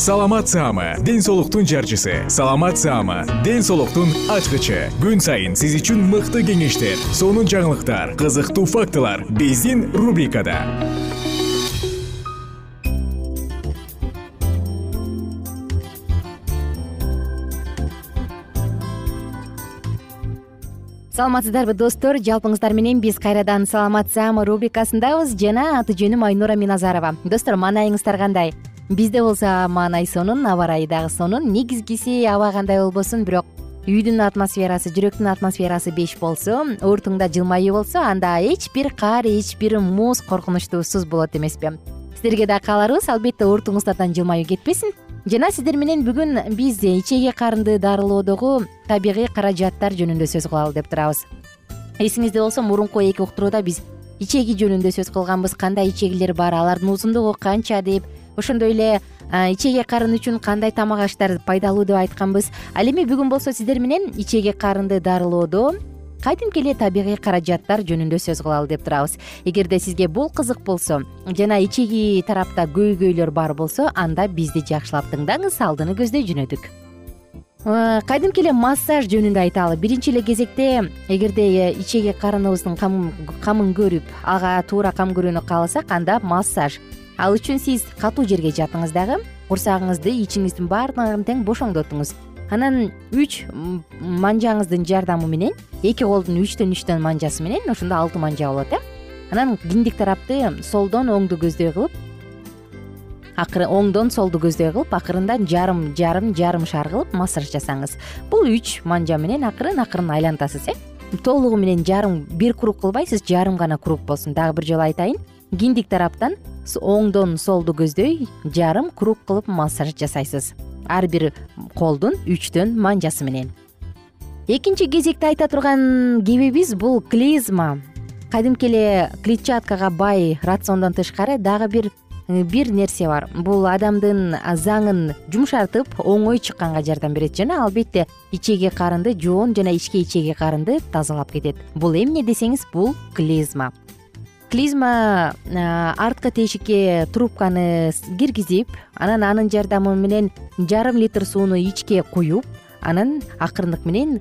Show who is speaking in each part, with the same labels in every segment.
Speaker 1: саламат саама ден соолуктун жарчысы. Саламат саама ден соолуктун ачкычы. Күн сайын сиз үчүн мыкты кеңештер сонун жаңылыктар кызыктуу фактылар биздин рубрикада.
Speaker 2: Саламатсыздарбы достор. Жалпыңыздар менен биз кайрадан саламат саама рубрикасындабыз. Жана аты жөнүм айнура миназарова. Достор маанайыңыздар кандай бизде болсо маанай сонун аба ырайы дагы сонун. Негизгиси аба кандай болбосун бирок үйдүн атмосферасы жүрөктүн атмосферасы беш болсо уртуңда жылмаюу болсо анда эч бир кар эч бир муз коркунучтуусуз болот эмеспи. Сиздерге да кааларыбыз албетте уртуңуздардан жылмаюу кетпесин. Жана сиздер менен бүгүн биз ичеги карынды дарылоодогу табигый каражаттар жөнүндө сөз кылалы деп турабыз. Эсиңизде болсо мурунку эки уктурууда биз ичеги жөнүндө сөз кылганбыз. Кандай ичегилер бар алардын узундугу канча деп ошондой эле ичеги карын үчүн кандай тамак аштар пайдалуу деп айтканбыз. Ал эми бүгүн болсо сиздер менен ичеги карынды дарылоодо кадимки эле табигый каражаттар жөнүндө сөз кылалы деп турабыз. Эгерде сизге бул кызык болсо жана ичеги тарапта көйгөйлөр бар болсо анда бизди жакшылап тыңдаңыз алдыны көздөй жөнөдүк. Кадимки эле массаж жөнүндө айталы биринчи эле кезекте эгерде э, ичеги карыныбыздын камын көрүп ага туура кам көрүүнү кааласак анда массаж ал үчүн сиз катуу жерге жатыңыз дагы курсагыңызды ичиңиздин баардыгын тең бошоңдотуңуз анан үч манжаңыздын жардамы менен эки колдун үчтөн үчтөн манжасы менен ошондо алты манжа болот э. Анан киндик тарапты солдон оңду көздөй кылып оңдон солду көздөй кылып акырында жарым жарым жарым шар кылып массаж жасаңыз. Бул үч манжа менен акырын акырын айлантасыз э. Толугу менен жарым бир круг кылбайсыз жарым гана круг болсун. Дагы бир жолу айтайын киндик тараптан оңдон солду көздөй жарым круг кылып массаж жасайсыз. Ар бир колдун үчтөн манжасы менен. Экинчи кезекте айта турган кебебиз бул клизма. Кадимки эле клетчаткага бай рациондон тышкары дагы бир бир нерсе бар. Бул адамдын заңын жумшартып оңой чыкканга жардам берет жана албетте ичеги карынды жоон жана ички ичеги карынды тазалап кетет. Бул эмне десеңиз бул клизма клизма арткы тешикке трубканы киргизип анан анын жардамы менен жарым литр сууну ичке куюп анан акырындык менен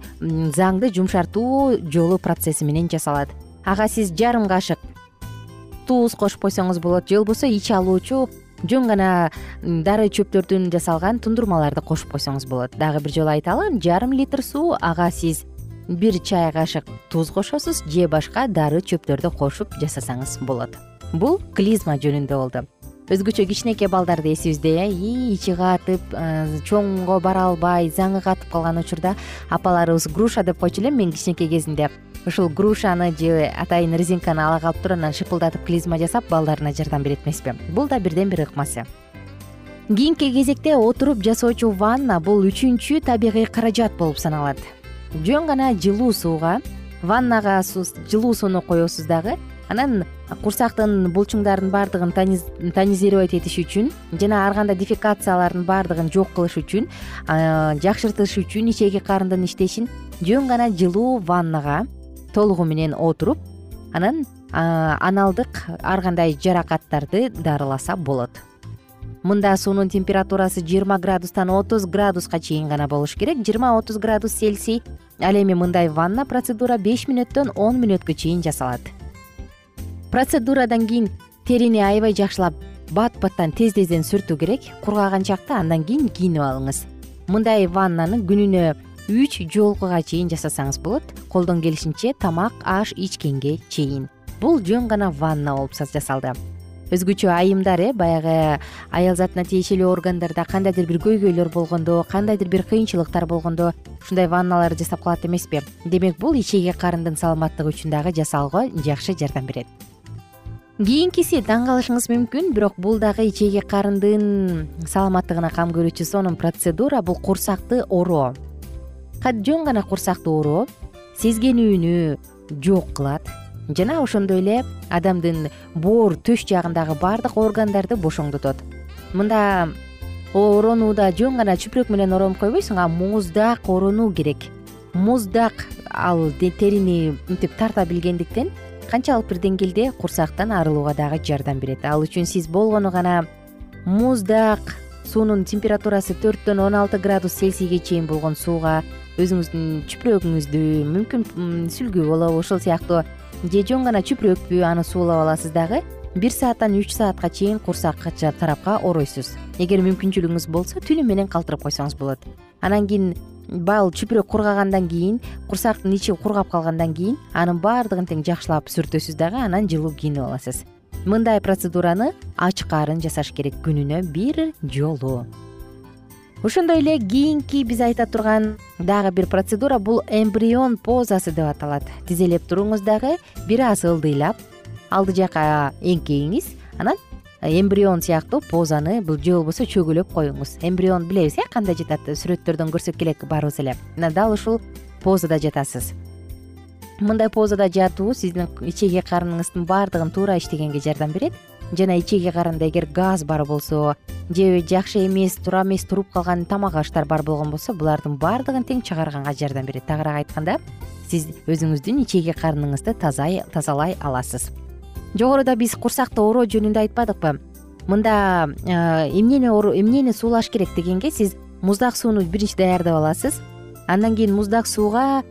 Speaker 2: заңды жумшартуу жолу процесси менен жасалат. Ага сиз жарым кашык туз кошуп койсоңуз болот. Же болбосо ич алуучу жөн гана дары чөптөрдөн жасалган тундурмаларды кошуп койсоңуз болот. Дагы бир жолу айталы жарым литр суу ага сиз бир чай кашык туз кошосуз же башка дары чөптөрдү кошуп жасасаңыз болот. Бул клизма жөнүндө болду. Өзгөчө кичинекей балдарды эсибизде э ичи катып чоңго бара албай заңы катып калган учурда апаларыбыз груша деп койчу элем мен кичинекей кезимде ушул грушаны же атайын резинканы ала калып туруп анан шыпылдатып клизма жасап балдарына жардам берет эмеспи бул да бирден бир ыкмасы. Кийинки кезекте отуруп жасоочу ванна бул үчүнчү табигый каражат болуп саналат жөн гана жылуу сууга ваннага жылуу сууну коесуз дагы анан курсактын булчуңдарын баардыгын тонизировать этиш үчүн жана ар кандай дефекациялардын баардыгын жок кылыш үчүн жакшыртыш үчүн ичеги карындын иштешин жөн гана жылуу ваннага толугу менен отуруп анан аналдык ар кандай жаракаттарды дарыласа болот мында суунун температурасы жыйырма градустан отуз градуска чейин гана болуш керек. Жыйырма отуз градус цельсий. Ал эми мындай ванна процедура беш мүнөттөн он мүнөткө чейин жасалат. Процедурадан кийин терини аябай жакшылап бат баттан тез тезден сүртүү керек. Кургаган чакта андан кийин кийинип алыңыз. Мындай ваннаны күнүнө үч жолкуга чейин жасасаңыз болот. Колдон келишинче тамак аш ичкенге чейин. Бул жөн гана ванна болуп жасалды өзгөчө айымдар э баягы аял затына тиешелүү органдарда кандайдыр бир көйгөйлөр болгондо кандайдыр бир кыйынчылыктар болгондо ушундай ванналар жасап калат эмеспи. Демек бул ичеги карындын саламаттыгы үчүн дагы жасалууга жакшы жардам берет. Кийинкиси таң калышыңыз мүмкүн бирок бул дагы ичеги карындын саламаттыгына кам көрүүчү сонун процедура бул курсакты ороо жөн гана курсакты ороо сезгенүүнү жок кылат жана ошондой эле адамдын боор төш жагындагы баардык органдарды бошоңдотот. Мында оронууда жөн гана чүпүрөк менен оронуп койбойсуң а муздак оронуу керек. Муздак ал терини мынтип тарта билгендиктен канчалык бир деңгээлде курсактан арылууга дагы жардам берет. Ал үчүн сиз болгону гана муздак суунун температурасы төрттөн он алты градус цельсийге чейин болгон сууга өзүңүздүн чүпүрөгүңүздү мүмкүн сүлгү болобу ошол сыяктуу же жөн гана чүпүрөкпү аны суулап аласыз дагы бир сааттан үч саатка чейин курсак тарапка оройсуз эгер мүмкүнчүлүгүңүз болсо түнү менен калтырып койсоңуз болот. Анан кийин бал чүпүрөк кургагандан кийин курсактын ичи кургап калгандан кийин анын баардыгын тең жакшылап сүртөсүз дагы анан жылуу кийинип аласыз. Мындай процедураны ач карын жасаш керек күнүнө бир жолу ошондой эле кийинки биз айта турган дагы бир процедура бул эмбрион позасы деп аталат. Тизелеп туруңуз дагы бир аз ылдыйлап алды жака эңкейиңиз анан эмбрион сыяктуу позаны же болбосо чөгөлөп коюңуз. Эмбрион билебиз э кандай жатат сүрөттөрдөн көрсөк элек баарыбыз эле. Мына дал ушул позада жатасыз. Мындай позада жатуу сиздин ичеги карыныңыздын баардыгын туура иштегенге жардам берет жана ичеги карында эгер газ бар болсо же жакшы эмес туура эмес туруп калган тамак аштар бар болгон болсо булардын баардыгын тең чыгарганга жардам берет. Тагыраак айтканда сиз өзүңүздүн ичеги карыныңызды тазалай аласыз. Жогоруда биз курсакты ороо жөнүндө айтпадыкпы. Мында эмнени эмнени суулаш керек дегенге сиз муздак сууну биринчи даярдап аласыз. Андан кийин муздак сууга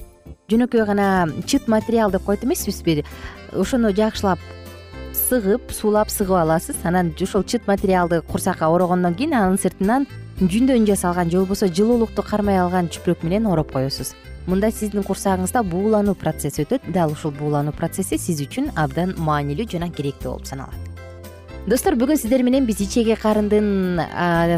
Speaker 2: жөнөкөй гана чыт материал деп коет эмеспизби. Ошону жакшылап сыгып суулап сыгып аласыз. Анан ошол чыт материалды курсакка орогондон кийин анын сыртынан жүндөн жасалган же болбосо жылуулукту кармай алган чүпүрөк менен ороп коесуз. Мында сиздин курсагыңызда буулануу процесси өтөт. Дал ушул буулануу процесси сиз үчүн абдан маанилүү жана керектүү болуп саналат достор бүгүн сиздер менен биз ичеги карындын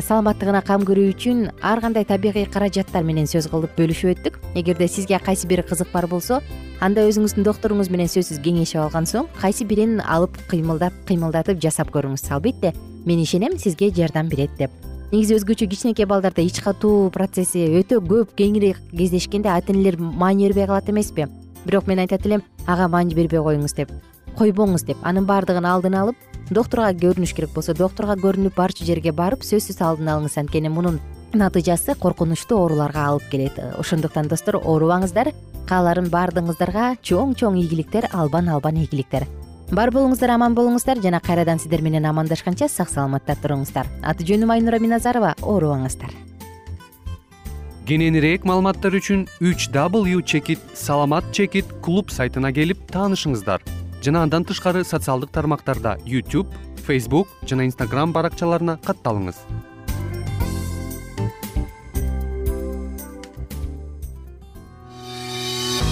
Speaker 2: саламаттыгына кам көрүү үчүн ар кандай табигый каражаттар менен сөз кылып бөлүшүп өттүк. Эгерде сизге кайсы бири кызык бар болсо анда өзүңүздүн докторуңуз менен сөзсүз кеңешип алган соң кайсы бирин алып кыймылдап кыймылдатып жасап көрүңүз. Албетте мен ишенем сизге жардам берет деп. Негизи өзгөчө кичинекей балдарда ич катуу процесси өтө көп кеңири кездешкенде ата энелер маани бербей калат эмеспи? Бирок мен айтат элем ага маани бербей коюңуз деп койбоңуз деп. Анын баардыгын алдын алып доктурга көрүнүш керек болсо доктурга көрүнүп барчу жерге барып сөзсүз алдын алыңыз. Анткени мунун натыйжасы коркунучтуу ооруларга алып келет. Ошондуктан достор оорубаңыздар кааларым баардыгыңыздарга чоң чоң ийгиликтер албан албан ийгиликтер. Бар болуңуздар аман болуңуздар. Жана кайрадан сиздер менен амандашканча сак саламатта туруңуздар. Аты жөнүм айнура миназарова. Оорубаңыздар.
Speaker 3: Кененирээк маалыматтар үчүн үч w чекит саламат чекит клуб сайтына келип таанышыңыздар жана андан тышкары социалдык тармактарда youtube facebook жана instagram баракчаларына катталыңыз.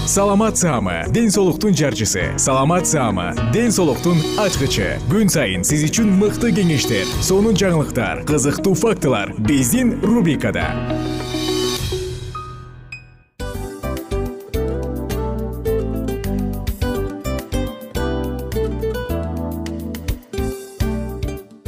Speaker 1: Саламат саама ден соолуктун жарчысы. Саламат саама ден соолуктун ачкычы. Күн сайын сиз үчүн мыкты кеңештер сонун жаңылыктар кызыктуу фактылар. Биздин рубрикада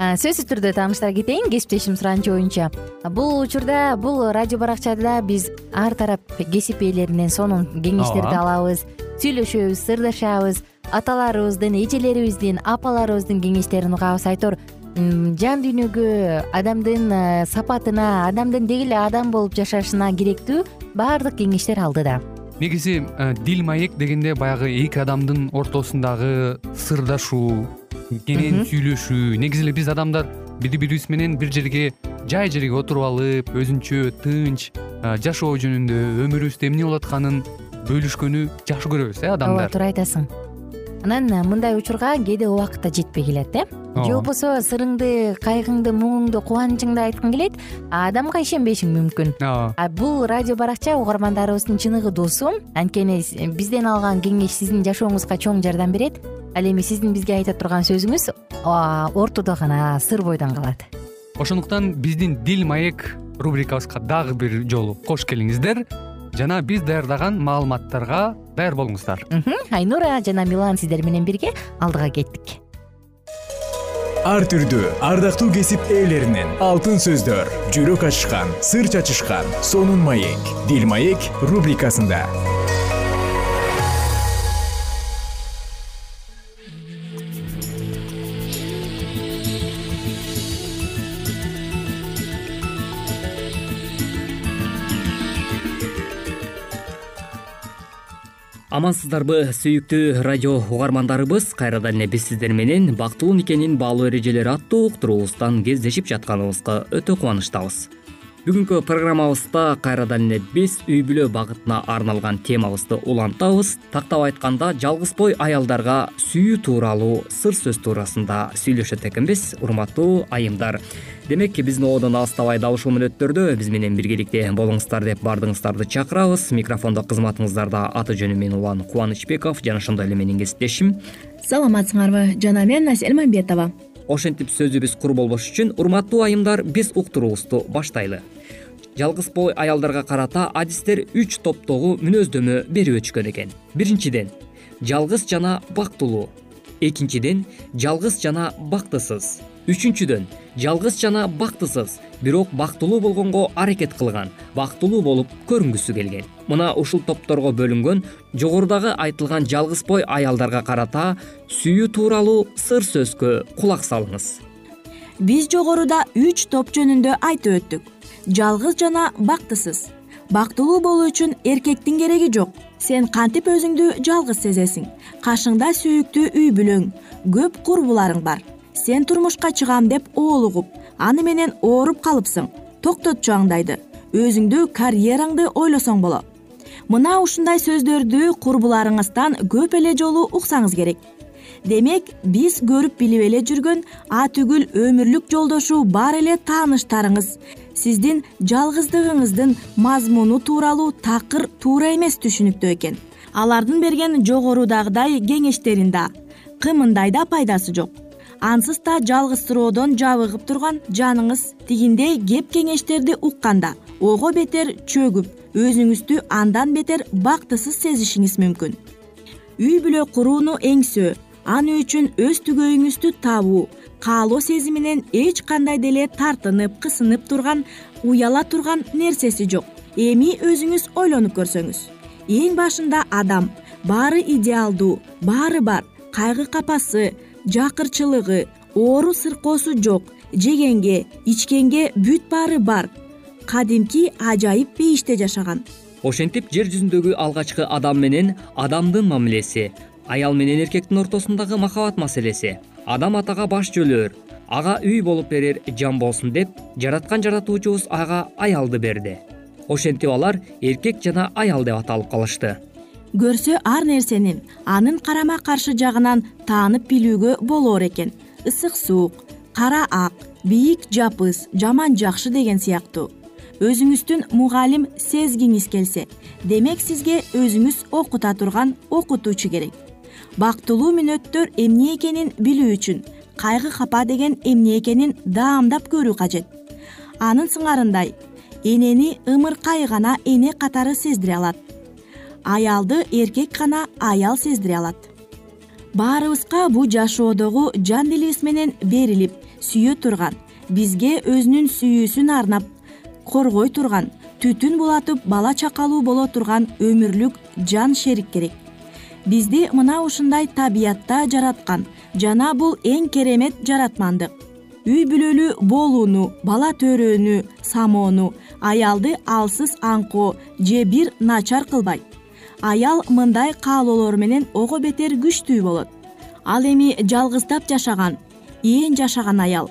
Speaker 2: сөзсүз түрдө тааныштыра кетейин кесиптешим суранычы боюнча бул учурда бул радио баракчада биз ар тарап кесип ээлеринен сонун кеңештерди алабыз сүйлөшөбүз сырдашабыз аталарыбыздын эжелерибиздин апаларыбыздын кеңештерин угабыз. Айтор жан дүйнөгө адамдын э, сапатына адамдын деги эле адам болуп жашашына керектүү баардык кеңештер алдыда
Speaker 3: негизи э, дил маек дегенде баягы эки адамдын ортосундагы сырдашуу кенен сүйлөшүү. Негизи эле биз адамдар бири бирибиз менен бир жерге жай жерге отуруп алып өзүнчө тынч э, жашоо жөнүндө өмүрүбүздө эмне болуп атканын бөлүшкөнү жакшы көрөбүз э адамдар.
Speaker 2: Ооба туура айтасың. Анан мындай учурга кээде убакыт да жетпей келет э. Же болбосо сырыңды кайгыңды муңуңду кубанычыңды айткың келет а адамга ишенбешиң мүмкүн.
Speaker 3: Ооба.
Speaker 2: А бул радио баракча угармандарыбыздын чыныгы досу. Анткени бизден алган кеңеш сиздин жашооңузга чоң жардам берет ал эми сиздин бизге айта турган сөзүңүз ортодо гана сыр бойдон калат.
Speaker 3: Ошондуктан биздин дил маек рубрикабызга дагы бир жолу кош келиңиздер. Жана биз даярдаган маалыматтарга даяр болуңуздар.
Speaker 2: Айнура жана милан сиздер менен бирге алдыга кеттик.
Speaker 1: Ар түрдүү ардактуу кесип ээлеринен алтын сөздөр жүрөк ачышкан сыр чачышкан сонун маек дил маек рубрикасында
Speaker 4: амансыздарбы сүйүктүү радио угармандарыбыз. Кайрадан эле биз сиздер менен бактылуу никенин баалуу эрежелери аттуу уктуруубуздан кездешип жатканыбызга өтө кубанычтабыз бүгүнкү программабызда кайрадан эле биз үй бүлө багытына арналган темабызды улантабыз. Тактап айтканда жалгыз бой аялдарга сүйүү тууралуу сыр сөз туурасында сүйлөшөт экенбиз урматтуу айымдар. Демек биздин ободон алыстабай дал ушул мүнөттөрдө биз менен биргеликте болуңуздар деп баардыгыңыздарды чакырабыз. Микрофондо кызматыңыздарда аты жөнүм мен улан кубанычбеков жана ошондой эле менин кесиптешим.
Speaker 5: Саламатсыңарбы жана мен асель мамбетова
Speaker 4: ошентип сөзүбүз кур болбош үчүн урматтуу айымдар биз уктуруубузду баштайлы. Жалгыз бой аялдарга карата адистер үч топтогу мүнөздөмө берип өтүшкөн экен. Биринчиден жалгыз жана бактылуу. Экинчиден жалгыз жана бактысыз үчүнчүдөн жалгыз жана бактысыз бирок бактылуу болгонго аракет кылган бактылуу болуп көрүнгүсү келген. Мына ушул топторго бөлүнгөн жогорудагы айтылган жалгыз бой аялдарга карата сүйүү тууралуу сыр сөзгө кулак салыңыз.
Speaker 5: Биз жогоруда үч топ жөнүндө айтып өттүк. Жалгыз жана бактысыз. Бактылуу болуу үчүн эркектин кереги жок. Сен кантип өзүңдү жалгыз сезесиң? Кашыңда сүйүктүү үй бүлөң көп курбуларың бар сен турмушка чыгам деп оолугуп аны менен ооруп калыпсың токтотчу аңдайды. Өзүңдү карьераңды ойлосоң болот мына ушундай сөздөрдү курбуларыңыздан көп эле жолу уксаңыз керек. Демек биз көрүп билип эле жүргөн атүгүл өмүрлүк жолдошу бар эле тааныштарыңыз. Сиздин жалгыздыгыңыздын мазмуну тууралуу такыр туура эмес түшүнүктө экен. Алардын берген жогорудагыдай кеңештерин да кымындай да пайдасы жок ансыз да жалгызсыроодон жабыгып турган жаныңыз тигиндей кеп кеңештерди укканда ого бетер чөгүп өзүңүздү андан бетер бактысыз сезишиңиз мүмкүн. Үй бүлө курууну эңсөө аны үчүн өз түгөйүңүздү табуу каалоо сезиминен эч кандай деле тартынып кысынып турган уяла турган нерсеси жок. Эми өзүңүз ойлонуп көрсөңүз. Эң башында адам баары идеалдуу баары бар кайгы капасы жакырчылыгы оору сыркоосу жок жегенге ичкенге бүт баары бар. Кадимки ажайып бейиште жашаган.
Speaker 4: Ошентип жер жүзүндөгү алгачкы адам менен адамдын мамилеси аял менен эркектин ортосундагы махабат маселеси адам атага баш жөлөөр ага үй болуп берер жан болсун деп жараткан жаратуучубуз ага аялды берди. Ошентип алар эркек жана аял деп аталып калышты
Speaker 5: көрсө ар нерсенин анын карама каршы жагынан таанып билүүгө болоор экен. Ысык суук кара ак бийик жапыс жаман жакшы деген сыяктуу. Өзүңүздүн мугалим сезгиңиз келсе демек сизге өзүңүз окута турган окутуучу керек. Бактылуу мүнөттөр эмне экенин билүү үчүн кайгы капа деген эмне экенин даамдап көрүү кажет. Анын сыңарындай энени ымыркай гана эне катары сездире алат аялды эркек гана аял сездире алат. Баарыбызга бул жашоодогу жан делибиз менен берилип сүйө турган бизге өзүнүн сүйүүсүн арнап коргой турган түтүн булатып бала чакалуу боло турган өмүрлүк жан шерик керек. Бизди мына ушундай табиятта жараткан жана бул эң керемет жаратмандык үй бүлөлүү болууну бала төрөөнү самоону аялды алсыз аңкоо же бир начар кылбайт аял мындай каалоолор менен ого бетер күчтүү болот. Ал эми жалгыздап жашаган ээн жашаган аял.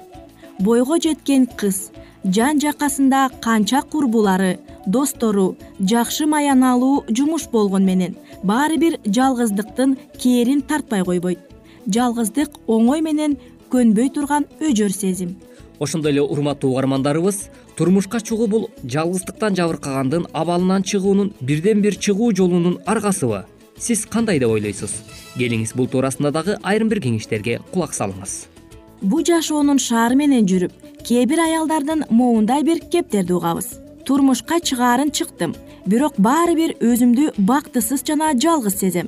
Speaker 5: Бойго жеткен кыз жан жакасында канча курбулары достору жакшы маяналуу жумуш болгону менен баары бир жалгыздыктын кээрин тартпай койбойт. Жалгыздык оңой менен көнбөй турган өжөр сезим
Speaker 4: ошондой эле урматтуу угармандарыбыз турмушка чыгуу бул жалгыздыктан жабыркагандын абалынан чыгуунун бирден бир чыгуу жолунун аргасыбы. Сиз кандай деп ойлойсуз? Келиңиз бул туурасында дагы айрым бир кеңештерге кулак салыңыз.
Speaker 5: Бул жашоонун шаары менен жүрүп кээ бир аялдардын моундай бир кептерди угабыз. Турмушка чыгаарын чыктым бирок баары бир өзүмдү бактысыз жана жалгыз сезем.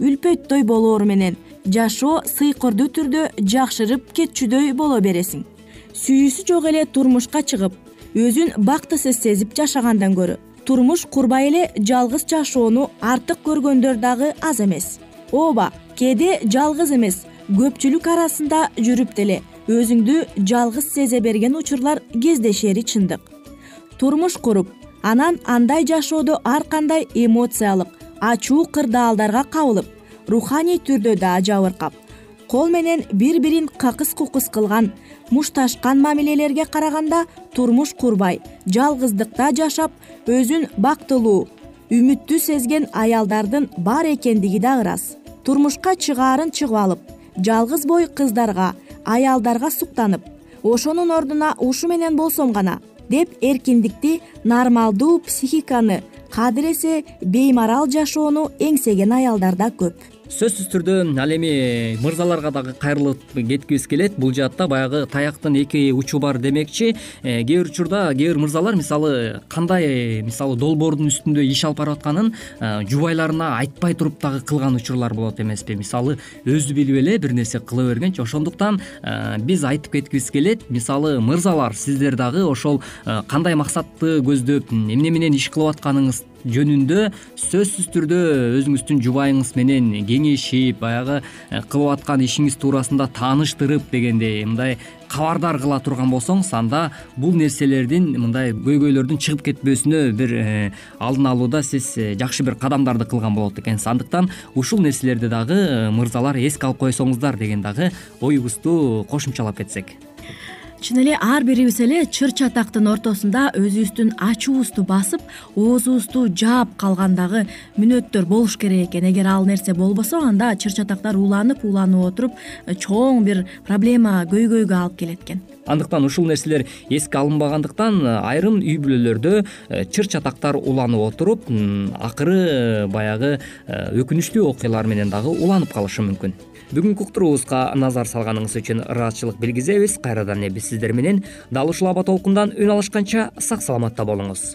Speaker 5: Үлпөттөй болоору менен жашоо сыйкырдуу түрдө жакшырып кетчүдөй боло бересиң. Сүйүүсү жок эле турмушка чыгып өзүн бактысыз сезип жашагандан көрө. Турмуш курбай эле жалгыз жашоону артык көргөндөр дагы аз эмес. Ооба кээде жалгыз эмес. Көпчүлүк арасында жүрүп деле. Өзүңдү жалгыз сезе берген учурлар кездешери чындык турмуш куруп анан андай жашоодо ар кандай эмоциялык ачуу кырдаалдарга кабылып руханий түрдө да жабыркап кол менен бири бирин какыс кукус кылган мушташкан мамилелерге караганда турмуш курбай жалгыздыкта жашап өзүн бактылуу үмүттүү сезген аялдардын бар экендиги да ырас. Турмушка чыгаарын чыгып алып жалгыз бой кыздарга аялдарга суктанып ошонун ордуна ушу менен болсом гана деп эркиндикти нормалдуу психиканы кадыресе беймарал жашоону эңсеген аялдар да көп
Speaker 4: сөзсүз түрдө ал эми мырзаларга дагы кайрылып кеткибиз келет. Бул жаатта баягы таяктын эки учу бар демекчи. Э, кээ бир учурда кээ бир мырзалар мисалы кандай мисалы долбоордун үстүндө иш алып барып атканын э, жубайларына айтпай туруп дагы кылган учурлар болот эмеспи. Мисалы өзү билип эле бир нерсе кыла бергенчи ошондуктан э, биз айтып кеткибиз келет. Мисалы мырзалар сиздер дагы ошол кандай максатты көздөп эмне менен иш кылып атканыңыз жөнүндө сөзсүз түрдө өзүңүздүн жубайыңыз менен кеңешип баягы э, кылып аткан ишиңиз туурасында тааныштырып дегендей мындай кабардар кыла турган болсоңуз анда бул нерселердин мындай көйгөйлөрдүн чыгып кетпөөсүнө бир э, алдын алууда сиз э, жакшы бир кадамдарды кылган болот экенсиз. Андыктан ушул нерселерди дагы мырзалар эске алып койсоңуздар деген дагы оюбузду кошумчалап кетсек
Speaker 5: чын эле ар бирибиз эле чыр чатактын ортосунда өзүбүздүн ачуубузду басып оозубузду жаап калгандагы мүнөттөр болуш керек экен. Эгер ал нерсе болбосо анда чыр чатактар уланып уланып отуруп э, чоң бир проблема көйгөйгө алып келет экен.
Speaker 4: Андыктан ушул нерселер эске алынбагандыктан э, айрым үй бүлөлөрдө э, чыр чатактар уланып отуруп акыры баягы өкүнүчтүү окуялар менен дагы уланып калышы мүмкүн бүгүнкү уктуруубузга назар салганыңыз үчүн ыраазычылык билгизебиз. Кайрадан эле биз сиздер менен дал ушул аба толкундан үн алышканча сак саламатта болуңуз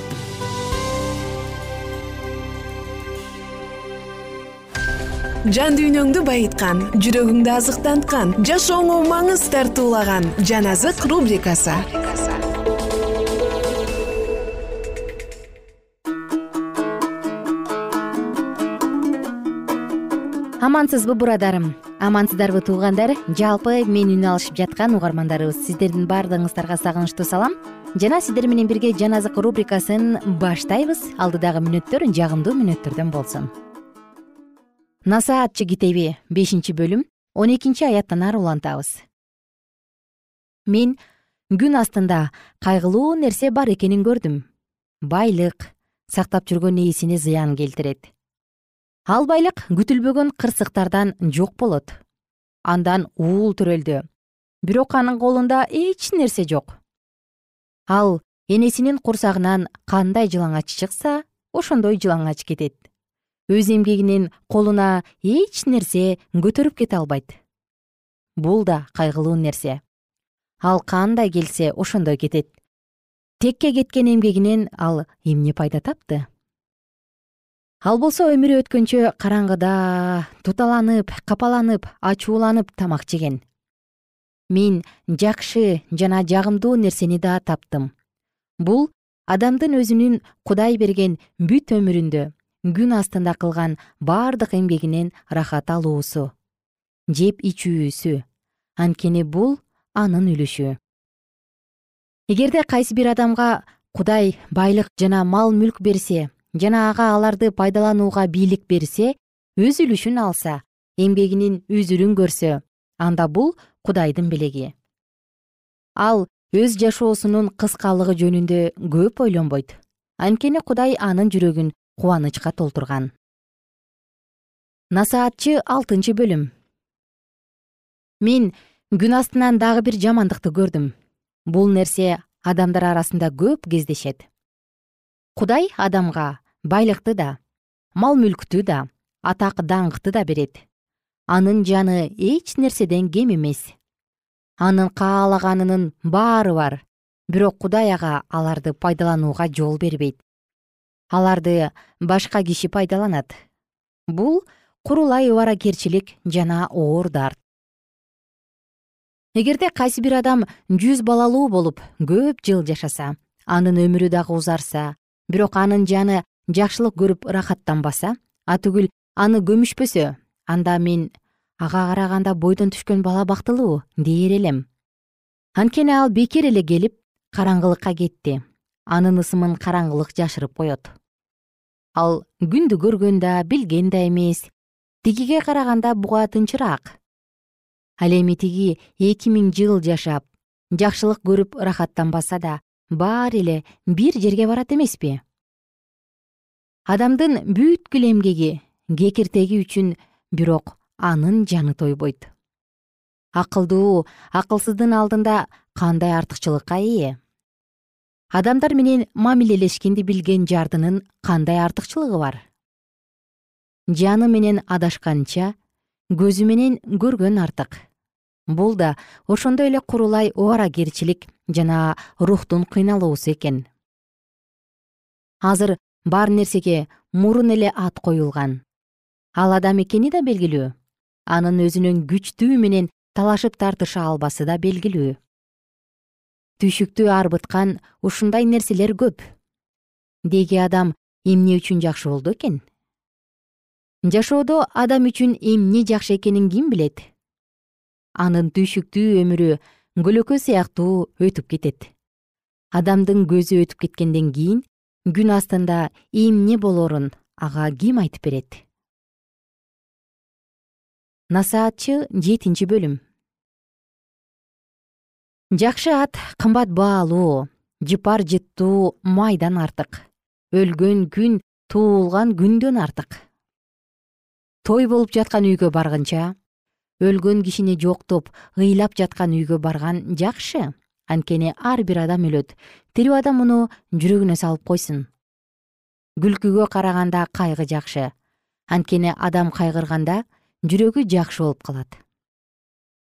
Speaker 6: жан дүйнөңдү байыткан жүрөгүңдү азыктанткан жашооңо маңыз тартуулаган жан азык рубрикасы.
Speaker 2: Амансызбы бурадарым? Амансыздарбы туугандар? Жалпы мени үн алышып жаткан угармандарыбыз сиздердин баардыгыңыздарга сагынычтуу салам. Жана сиздер менен бирге жан азык рубрикасын баштайбыз. Алдыдагы мүнөттөр жагымдуу мүнөттөрдөн болсун насаатчы китеби бешинчи бөлүм он экинчи аяттан ары улантабыз. Мен күн астында кайгылуу нерсе бар экенин көрдүм. Байлык сактап жүргөн ээсине зыян келтирет. Ал байлык күтүлбөгөн кырсыктардан жок болот. Андан уул төрөлдү. Бирок анын колунда эч нерсе жок. Ал энесинин курсагынан кандай жылаңач чыкса ошондой жылаңач кетет өз эмгегинин колуна эч нерсе көтөрүп кете албайт. Бул да кайгылуу нерсе. Ал кандай келсе ошондой кетет. Текке кеткен эмгегинен ал эмне пайда тапты? Ал болсо өмүрү өткөнчө караңгыда туталанып капаланып ачууланып тамак жеген мен жакшы жана жагымдуу нерсени да таптым. Бул адамдын өзүнүн кудай берген бүт өмүрүндө күн астында кылган бардык эмгегинен рахат алуусу жеп ичүүсү анткени бул анын үлүшү. Эгерде кайсы бир адамга кудай байлык жана мал мүлк берсе жана ага аларды пайдаланууга бийлик берсе өз үлүшүн алса эмгегинин үзүрүн көрсө анда бул кудайдын белеги. Ал өз жашоосунун кыскалыгы жөнүндө көп ойлонбойт. Анткени кудай анын жүрөгүн кубанычка толтурган. Насаатчы алтынчы бөлүм. Мен күн астынан дагы бир жамандыкты көрдүм. Бул нерсе адамдар арасында көп кездешет. Кудай адамга байлыкты да мал мүлктү да атак даңкты да берет. Анын жаны эч нерседен кем эмес. Анын каалаганынын баары бар. Бирок кудай ага аларды пайдаланууга жол бербейт аларды башка киши пайдаланат. Бул курулай убаракерчилик жана оор дарт эгерде кайсы бир адам жүз балалуу болуп көп жыл жашаса анын өмүрү дагы узарса бирок анын жаны жакшылык көрүп ырахаттанбаса атүгүл аны көмүшпөсө анда мен ага караганда бойдон түшкөн бала бактылуу дээр элем. Анткени ал бекер эле келип караңгылыкка кетти. Анын ысымын караңгылык жашырып коет ал күндү көргөн да билген да эмес. Тигиге караганда буга тынчыраак ал эми тиги эки миң жыл жашап жакшылык көрүп ырахаттанбаса да баары эле бир жерге барат эмеспи? Адамдын бүткүл эмгеги кекиртеги үчүн бирок анын жаны тойбойт. Акылдуу акылсыздын алдында кандай артыкчылыкка ээ адамдар менен мамилелешкенди билген жардынын кандай артыкчылыгы бар? Жаны менен адашканча көзү менен көргөн артык. Бул да ошондой эле курулай убаракерчилик жана рухтун кыйналуусу экен. Азыр бар нерсеге мурун эле ат коюлган. Ал адам экени да белгилүү. Анын өзүнүн күчтүү менен талашып тартыша албасы да белгилүү түйшүктү арбыткан ушундай нерселер көп. Деги адам эмне үчүн жакшы болду экен? Жашоодо адам үчүн эмне жакшы экенин ким билет? Анын түйшүктүү өмүрү көлөкө сыяктуу өтүп кетет. Адамдын көзү өтүп кеткенден кийин күн астында эмне болоорун ага ким айтып берет? Насаатчы жетинчи бөлүм жакшы ат кымбат баалуу жыпар жыттуу майдан артык. Өлгөн күн туулган күндөн артык. Той болуп жаткан үйгө баргынча өлгөн кишини жоктоп ыйлап жаткан үйгө барган жакшы. Анткени ар бир адам өлөт. Тирүү адам муну жүрөгүнө салып койсун. Күлкүгө караганда кайгы жакшы. Анткени адам кайгырганда жүрөгү жакшы болуп калат.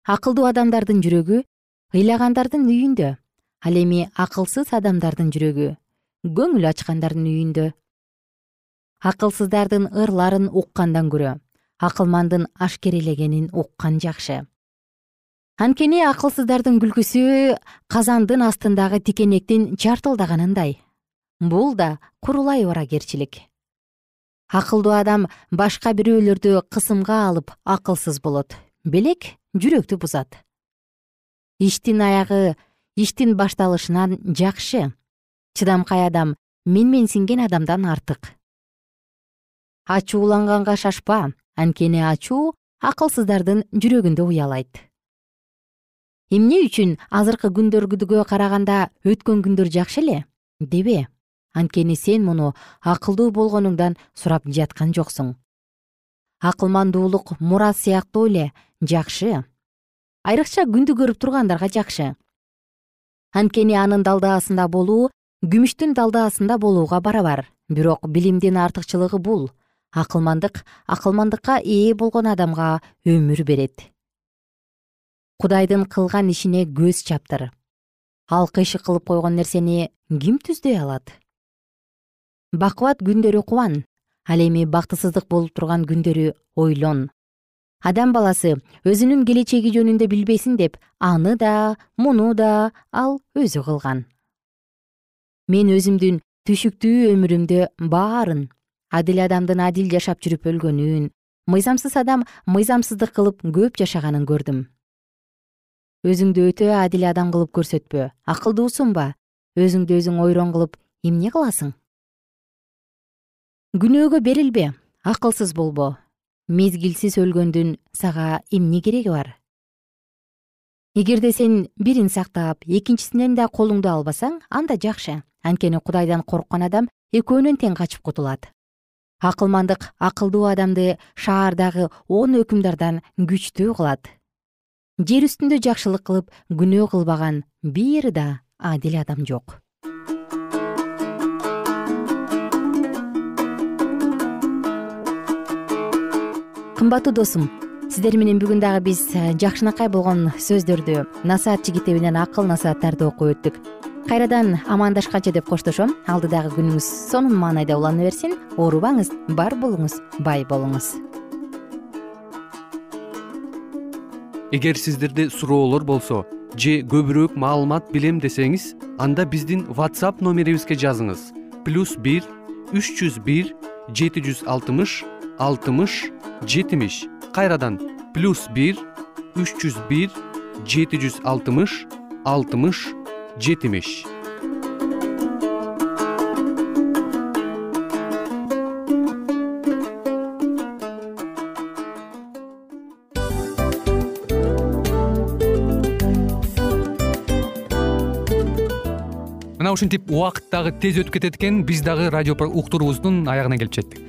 Speaker 2: Акылдуу адамдардын жүрөгү ыйлагандардын үйүндө ал эми акылсыз адамдардын жүрөгү көңүл ачкандардын үйүндө. Акылсыздардын ырларын уккандан көрө акылмандын ашкерелегенин уккан жакшы. Анткени акылсыздардын күлкүсү казандын астындагы тикенектин чартылдаганындай бул да курулай убаракерчилик акылдуу адам башка бирөөлөрдү кысымга алып акылсыз болот. Белек жүрөктү бузат иштин аягы иштин башталышынан жакшы. Чыдамкай адам менменсинген адамдан артык. Ачууланганга шашпа анткени ачуу акылсыздардын жүрөгүндө уялайт. Эмне үчүн азыркы күндөргүгө караганда өткөн күндөр жакшы эле? Дебе. Анткени сен муну акылдуу болгонуңдан сурап жаткан жоксуң. Акылмандуулук мурас сыяктуу эле жакшы айрыкча күндү көрүп тургандарга жакшы. Анткени анын далдаасында болуу күмүштүн далдаасында болууга барабар. Бирок билимдин артыкчылыгы бул. Акылмандык акылмандыкка ээ болгон адамга өмүр берет. Кудайдын кылган ишине көз чаптыр. Ал кыйшык кылып койгон нерсени ким түздөй алат? Бакубат күндөрү кубан ал эми бактысыздык болуп турган күндөрү ойлон адам баласы өзүнүн келечеги жөнүндө билбесин деп аны да муну да ал өзү кылган. Мен өзүмдүн түшүктүү өмүрүмдө баарын адил адамдын адил жашап жүрүп өлгөнүн мыйзамсыз адам мыйзамсыздык кылып көп жашаганын көрдүм. Өзүңдү өтө адил адам кылып көрсөтпө акылдуусуңба өзүңдү өзүң ойрон кылып эмне кыласың? Күнөөгө берилбе акылсыз болбо мезгилсиз өлгөндүн сага эмне кереги бар? Эгерде сен бирин сактап экинчисинен да колуңду албасаң анда жакшы. Анткени кудайдан корккон адам экөөнөн тең качып кутулат. Акылмандык акылдуу адамды шаардагы он өкүмдардан күчтүү кылат. Жер үстүндө жакшылык кылып күнөө кылбаган бир да адил адам жок кымбаттуу досум сиздер менен бүгүн дагы биз э, жакшынакай болгон сөздөрдү насаатчы китебинен акыл насааттарды окуп өттүк. Кайрадан амандашканча деп коштошом алдыдагы күнүңүз сонун маанайда улана берсин оорубаңыз бар болуңуз бай болуңуз.
Speaker 3: Эгер сиздерде суроолор болсо же көбүрөөк маалымат билем десеңиз анда биздин whatsapp номерибизге жазыңыз. Плюс бир үч жүз бир жети жүз алтымыш алтымыш жетимиш. Кайрадан плюс бир үч жүз бир жети жүз алтымыш алтымыш жетимиш. Мына ушинтип убакыт дагы тез өтүп кетет экен. Биз дагы радио уктуруубуздун аягына келип жеттик